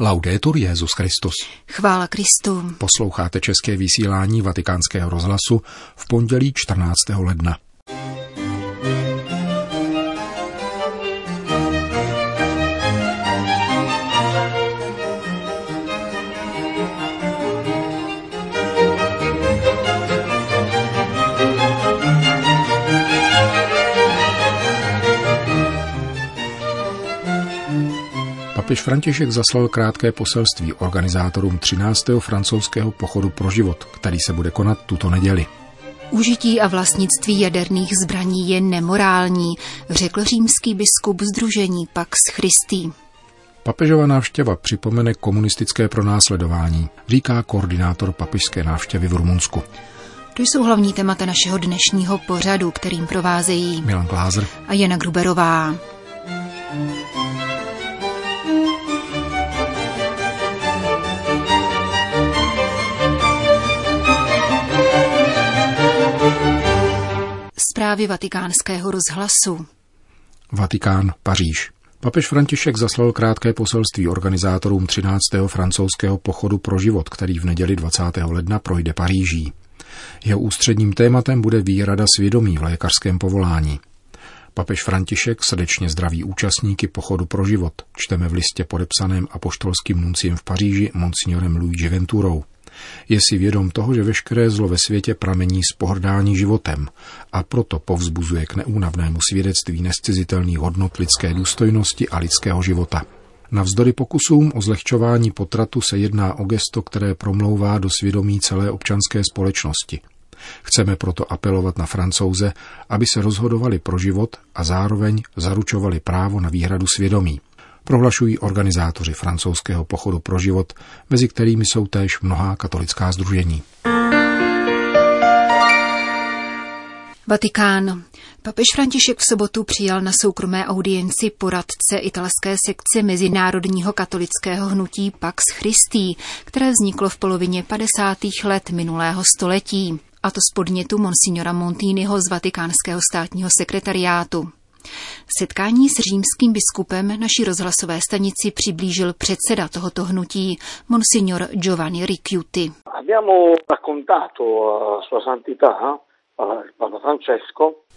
Laudetur Jezus Christus. Chvála Kristu. Posloucháte české vysílání Vatikánského rozhlasu v pondělí 14. ledna. Papež František zaslal krátké poselství organizátorům 13. francouzského pochodu pro život, který se bude konat tuto neděli. Užití a vlastnictví jaderných zbraní je nemorální, řekl římský biskup Združení Pax Christi. Papežova návštěva připomene komunistické pronásledování, říká koordinátor papežské návštěvy v Rumunsku. To jsou hlavní témata našeho dnešního pořadu, kterým provázejí Milan Glázer a Jana Gruberová. Zprávy vatikánského rozhlasu. Vatikán, Paříž. Papež František zaslal krátké poselství organizátorům 13. francouzského pochodu pro život, který v neděli 20. ledna projde Paříží. Jeho ústředním tématem bude výrada svědomí v lékařském povolání. Papež František srdečně zdraví účastníky pochodu pro život, čteme v listě podepsaném apoštolským nunciem v Paříži monsignorem Luigi Venturou. Je si vědom toho, že veškeré zlo ve světě pramení z pohrdání životem a proto povzbuzuje k neúnavnému svědectví nescizitelných hodnot lidské důstojnosti a lidského života. Navzdory pokusům o zlehčování potratu se jedná o gesto, které promlouvá do svědomí celé občanské společnosti. Chceme proto apelovat na francouze, aby se rozhodovali pro život a zároveň zaručovali právo na výhradu svědomí prohlašují organizátoři francouzského pochodu pro život, mezi kterými jsou též mnohá katolická združení. Vatikán. Papež František v sobotu přijal na soukromé audienci poradce italské sekce Mezinárodního katolického hnutí Pax Christi, které vzniklo v polovině 50. let minulého století, a to z podnětu monsignora Montiniho z vatikánského státního sekretariátu. Setkání s římským biskupem naší rozhlasové stanici přiblížil předseda tohoto hnutí, monsignor Giovanni Ricciuti.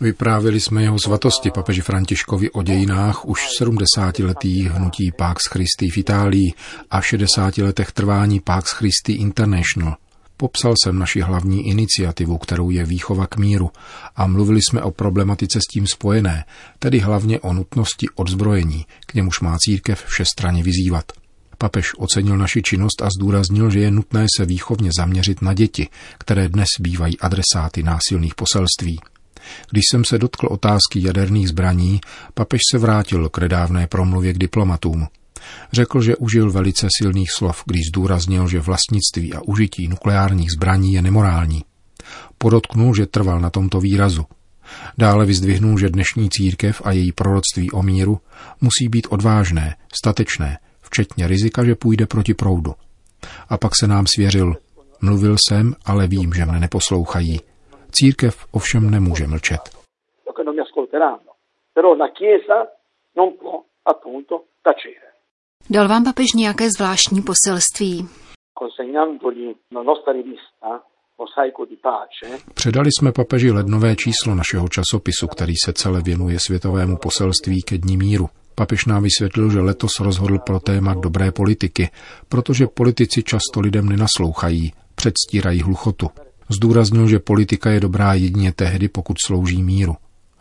Vyprávěli jsme jeho svatosti papeži Františkovi o dějinách už 70-letých hnutí Pax Christi v Itálii a 60 letech trvání Pax Christi International, Popsal jsem naši hlavní iniciativu, kterou je výchova k míru a mluvili jsme o problematice s tím spojené, tedy hlavně o nutnosti odzbrojení, k němuž má církev všestranně vyzývat. Papež ocenil naši činnost a zdůraznil, že je nutné se výchovně zaměřit na děti, které dnes bývají adresáty násilných poselství. Když jsem se dotkl otázky jaderných zbraní, papež se vrátil k redávné promluvě k diplomatům. Řekl, že užil velice silných slov, když zdůraznil, že vlastnictví a užití nukleárních zbraní je nemorální. Podotknul, že trval na tomto výrazu. Dále vyzdvihnul, že dnešní církev a její proroctví o míru musí být odvážné, statečné, včetně rizika, že půjde proti proudu. A pak se nám svěřil, mluvil jsem, ale vím, že mne neposlouchají. Církev ovšem nemůže mlčet. Però la Chiesa non può appunto tacere. Dal vám papež nějaké zvláštní poselství? Předali jsme papeži lednové číslo našeho časopisu, který se celé věnuje světovému poselství ke dní míru. Papež nám vysvětlil, že letos rozhodl pro téma dobré politiky, protože politici často lidem nenaslouchají, předstírají hluchotu. Zdůraznil, že politika je dobrá jedině tehdy, pokud slouží míru.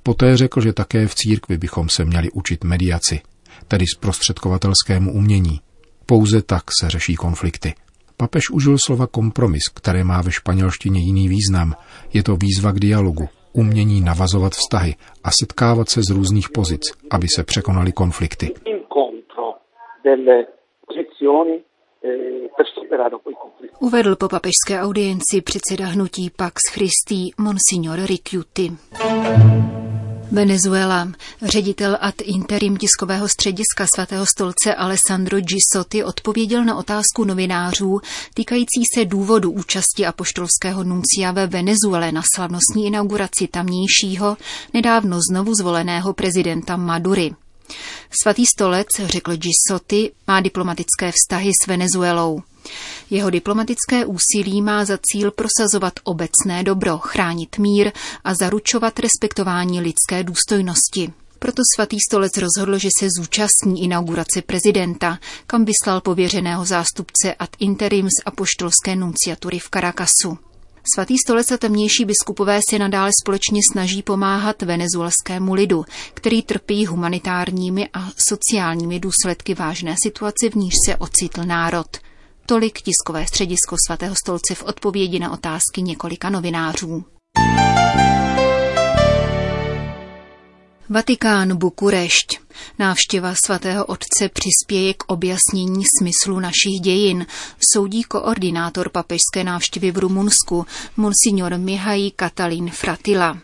Poté řekl, že také v církvi bychom se měli učit mediaci, tedy zprostředkovatelskému umění. Pouze tak se řeší konflikty. Papež užil slova kompromis, které má ve španělštině jiný význam. Je to výzva k dialogu, umění navazovat vztahy a setkávat se z různých pozic, aby se překonaly konflikty. Uvedl po papežské audienci předseda hnutí Pax Christi Monsignor Ricciuti. Venezuela. Ředitel ad interim tiskového střediska svatého stolce Alessandro Gisotti odpověděl na otázku novinářů týkající se důvodu účasti apoštolského nuncia ve Venezuele na slavnostní inauguraci tamnějšího, nedávno znovu zvoleného prezidenta Madury. Svatý stolec, řekl Gisotti, má diplomatické vztahy s Venezuelou. Jeho diplomatické úsilí má za cíl prosazovat obecné dobro, chránit mír a zaručovat respektování lidské důstojnosti. Proto svatý stolec rozhodl, že se zúčastní inaugurace prezidenta, kam vyslal pověřeného zástupce ad interim z apoštolské nunciatury v Caracasu. Svatý stolec a tamnější biskupové se nadále společně snaží pomáhat venezuelskému lidu, který trpí humanitárními a sociálními důsledky vážné situace, v níž se ocitl národ. Tolik tiskové středisko svatého stolce v odpovědi na otázky několika novinářů. Vatikán Bukurešť. Návštěva svatého otce přispěje k objasnění smyslu našich dějin, soudí koordinátor papežské návštěvy v Rumunsku, monsignor Mihaj Katalin Fratila.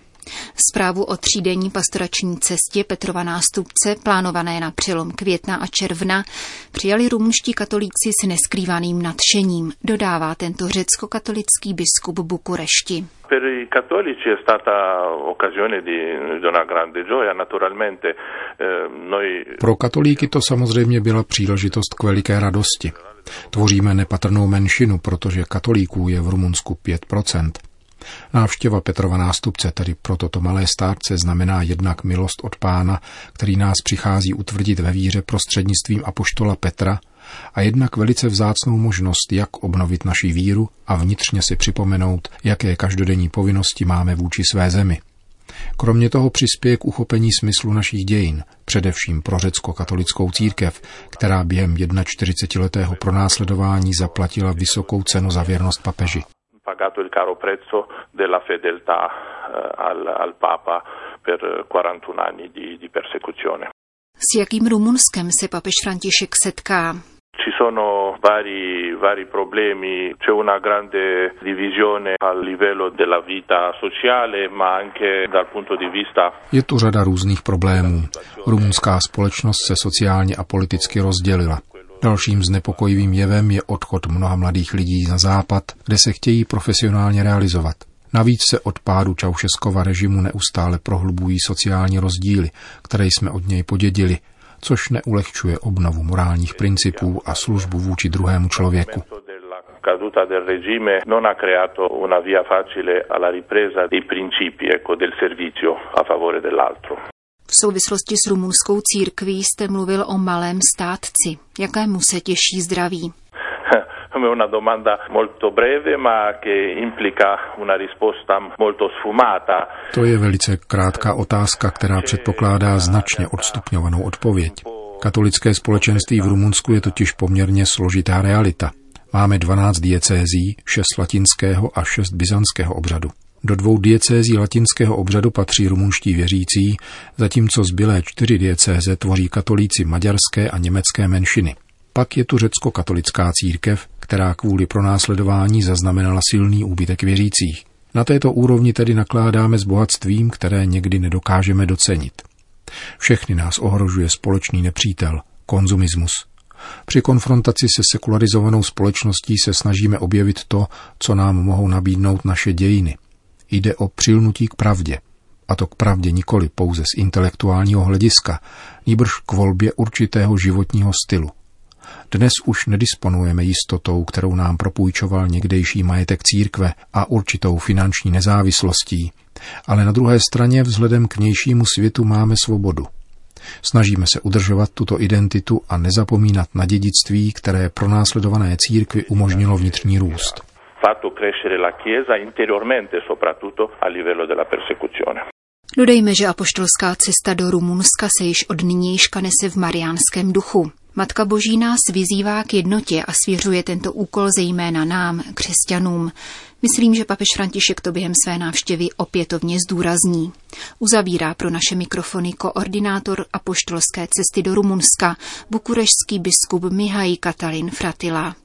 Zprávu o třídenní pastorační cestě Petrova nástupce, plánované na přelom května a června, přijali rumunští katolíci s neskrývaným nadšením, dodává tento řecko-katolický biskup Bukurešti. Per i cattolici è stata occasione di, di una grande gioia, naturalmente. Eh, noi... Pro katolíky to samozřejmě byla příležitost k veliké radosti. Tvoříme nepatrnou menšinu, protože katolíků je v Rumunsku 5%. Návštěva Petrova nástupce tedy pro toto malé státce znamená jednak milost od pána, který nás přichází utvrdit ve víře prostřednictvím apoštola Petra, a jednak velice vzácnou možnost, jak obnovit naši víru a vnitřně si připomenout, jaké každodenní povinnosti máme vůči své zemi. Kromě toho přispěje k uchopení smyslu našich dějin, především pro řecko-katolickou církev, která během 41-letého pronásledování zaplatila vysokou cenu za věrnost papeži pagato il caro prezzo della fedeltà eh, al, al Papa per 41 anni di, di persecuzione. S Rumunskem se papež František setká? Ci sono vari, vari problemi, c'è una grande divisione a livello della vita sociale, ma anche dal punto di vista. Je tu řada různých problémů. Rumunská společnost se sociálně a politicky rozdělila. Dalším znepokojivým jevem je odchod mnoha mladých lidí na západ, kde se chtějí profesionálně realizovat. Navíc se od pádu Čaušeskova režimu neustále prohlubují sociální rozdíly, které jsme od něj podědili, což neulehčuje obnovu morálních principů a službu vůči druhému člověku. caduta del regime non ha creato una via facile alla ripresa dei principi ecco, del servizio a favore dell'altro. V souvislosti s rumunskou církví jste mluvil o malém státci. Jakému se těší zdraví? una domanda molto breve ma che implica una risposta molto sfumata. To je velice krátká otázka, která předpokládá značně odstupňovanou odpověď. Katolické společenství v Rumunsku je totiž poměrně složitá realita. Máme 12 diecézí, 6 latinského a 6 byzantského obřadu. Do dvou diecézí latinského obřadu patří rumunští věřící, zatímco zbylé čtyři diecéze tvoří katolíci maďarské a německé menšiny. Pak je tu řecko-katolická církev, která kvůli pronásledování zaznamenala silný úbytek věřících. Na této úrovni tedy nakládáme s bohatstvím, které někdy nedokážeme docenit. Všechny nás ohrožuje společný nepřítel, konzumismus. Při konfrontaci se sekularizovanou společností se snažíme objevit to, co nám mohou nabídnout naše dějiny. Jde o přilnutí k pravdě. A to k pravdě nikoli pouze z intelektuálního hlediska, níbrž k volbě určitého životního stylu. Dnes už nedisponujeme jistotou, kterou nám propůjčoval někdejší majetek církve a určitou finanční nezávislostí, ale na druhé straně vzhledem k nějšímu světu máme svobodu. Snažíme se udržovat tuto identitu a nezapomínat na dědictví, které pro následované církvy umožnilo vnitřní růst fatto crescere la Chiesa interiormente, soprattutto a livello della persecuzione. Dodejme, že apoštolská cesta do Rumunska se již od nynějška nese v mariánském duchu. Matka Boží nás vyzývá k jednotě a svěřuje tento úkol zejména nám, křesťanům. Myslím, že papež František to během své návštěvy opětovně zdůrazní. Uzavírá pro naše mikrofony koordinátor apoštolské cesty do Rumunska, bukurešský biskup Mihaj Katalin Fratila.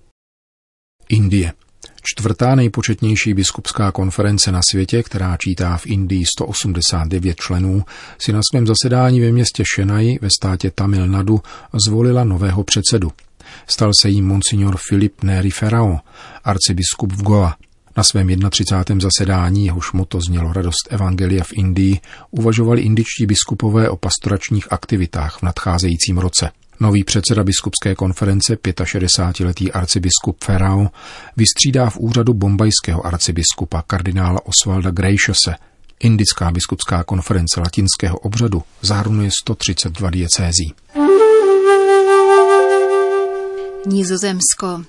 Indie. Čtvrtá nejpočetnější biskupská konference na světě, která čítá v Indii 189 členů, si na svém zasedání ve městě Šenai ve státě Tamil Nadu zvolila nového předsedu. Stal se jím monsignor Filip Neri Ferrao, arcibiskup v Goa. Na svém 31. zasedání, jehož moto znělo Radost Evangelia v Indii, uvažovali indičtí biskupové o pastoračních aktivitách v nadcházejícím roce. Nový předseda biskupské konference, 65-letý arcibiskup Ferrao, vystřídá v úřadu bombajského arcibiskupa kardinála Osvalda Grejšese. Indická biskupská konference latinského obřadu zahrnuje 132 diecézí. Nizozemsko.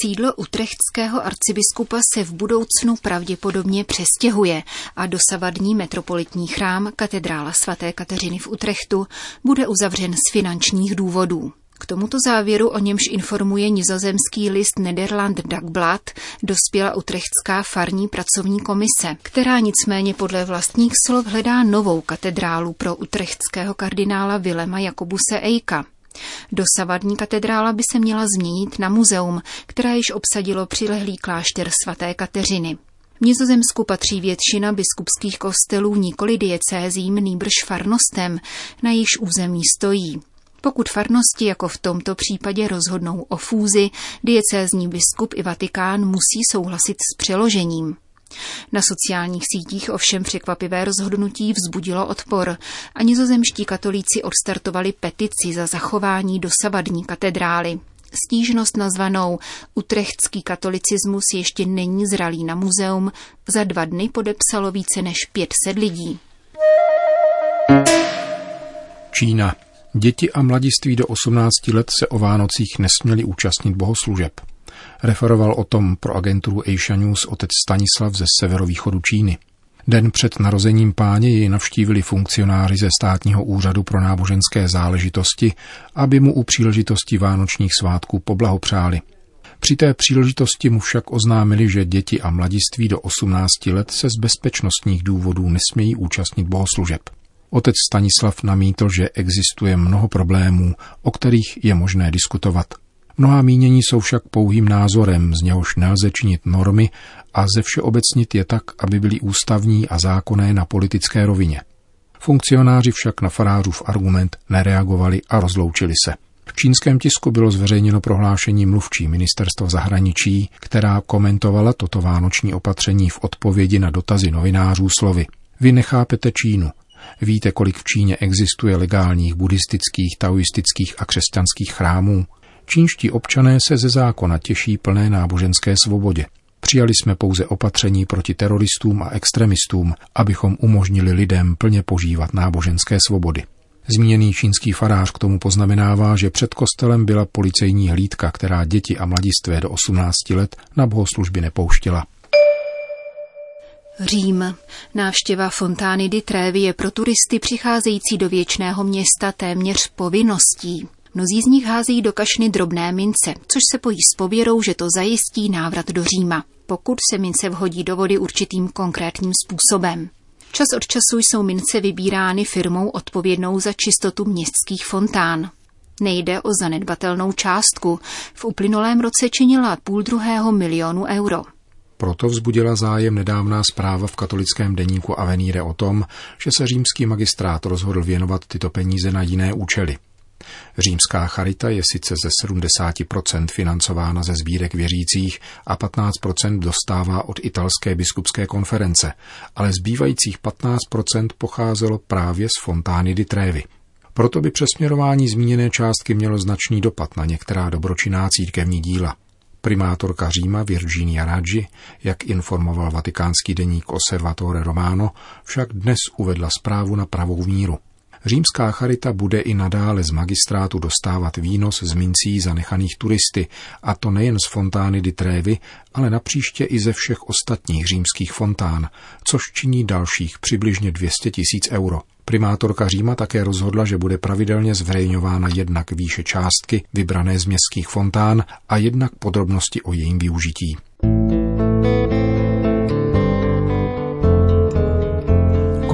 Sídlo utrechtského arcibiskupa se v budoucnu pravděpodobně přestěhuje a dosavadní metropolitní chrám katedrála svaté Kateřiny v Utrechtu bude uzavřen z finančních důvodů. K tomuto závěru, o němž informuje nizozemský list Nederland Dagblad, dospěla utrechtská farní pracovní komise, která nicméně podle vlastních slov hledá novou katedrálu pro utrechtského kardinála Vilema Jakobuse Eika. Dosavadní katedrála by se měla změnit na muzeum, které již obsadilo přilehlý klášter svaté Kateřiny. V Nizozemsku patří většina biskupských kostelů nikoli diecézím, nýbrž farnostem, na již území stojí. Pokud farnosti, jako v tomto případě, rozhodnou o fúzi, diecézní biskup i Vatikán musí souhlasit s přeložením. Na sociálních sítích ovšem překvapivé rozhodnutí vzbudilo odpor a nizozemští katolíci odstartovali petici za zachování dosavadní katedrály. Stížnost nazvanou Utrechtský katolicismus ještě není zralý na muzeum za dva dny podepsalo více než 500 lidí. Čína. Děti a mladiství do 18 let se o Vánocích nesměli účastnit bohoslužeb. Referoval o tom pro agenturu Asia News otec Stanislav ze severovýchodu Číny. Den před narozením páně jej navštívili funkcionáři ze státního úřadu pro náboženské záležitosti, aby mu u příležitosti vánočních svátků poblahopřáli. Při té příležitosti mu však oznámili, že děti a mladiství do 18 let se z bezpečnostních důvodů nesmějí účastnit bohoslužeb. Otec Stanislav namítl, že existuje mnoho problémů, o kterých je možné diskutovat. Mnohá mínění jsou však pouhým názorem, z něhož nelze činit normy a ze všeobecnit je tak, aby byly ústavní a zákonné na politické rovině. Funkcionáři však na farářův argument nereagovali a rozloučili se. V čínském tisku bylo zveřejněno prohlášení mluvčí ministerstva zahraničí, která komentovala toto vánoční opatření v odpovědi na dotazy novinářů slovy. Vy nechápete Čínu. Víte, kolik v Číně existuje legálních buddhistických, taoistických a křesťanských chrámů? Čínští občané se ze zákona těší plné náboženské svobodě. Přijali jsme pouze opatření proti teroristům a extremistům, abychom umožnili lidem plně požívat náboženské svobody. Zmíněný čínský farář k tomu poznamenává, že před kostelem byla policejní hlídka, která děti a mladistvé do 18 let na bohoslužby nepouštěla. Řím. Návštěva fontány di Trevi je pro turisty přicházející do věčného města téměř povinností. Mnozí z nich házejí do kašny drobné mince, což se pojí s pověrou, že to zajistí návrat do Říma, pokud se mince vhodí do vody určitým konkrétním způsobem. Čas od času jsou mince vybírány firmou odpovědnou za čistotu městských fontán. Nejde o zanedbatelnou částku. V uplynulém roce činila půl druhého milionu euro. Proto vzbudila zájem nedávná zpráva v katolickém deníku Avenire o tom, že se římský magistrát rozhodl věnovat tyto peníze na jiné účely. Římská charita je sice ze 70% financována ze sbírek věřících a 15% dostává od italské biskupské konference, ale zbývajících 15% pocházelo právě z Fontány di Trevi. Proto by přesměrování zmíněné částky mělo značný dopad na některá dobročinná církevní díla. Primátorka Říma Virginia Raggi, jak informoval vatikánský deník Osservatore Romano, však dnes uvedla zprávu na pravou míru. Římská charita bude i nadále z magistrátu dostávat výnos z mincí zanechaných turisty, a to nejen z fontány di Trevi, ale napříště i ze všech ostatních římských fontán, což činí dalších přibližně 200 tisíc euro. Primátorka Říma také rozhodla, že bude pravidelně zveřejňována jednak výše částky vybrané z městských fontán a jednak podrobnosti o jejím využití.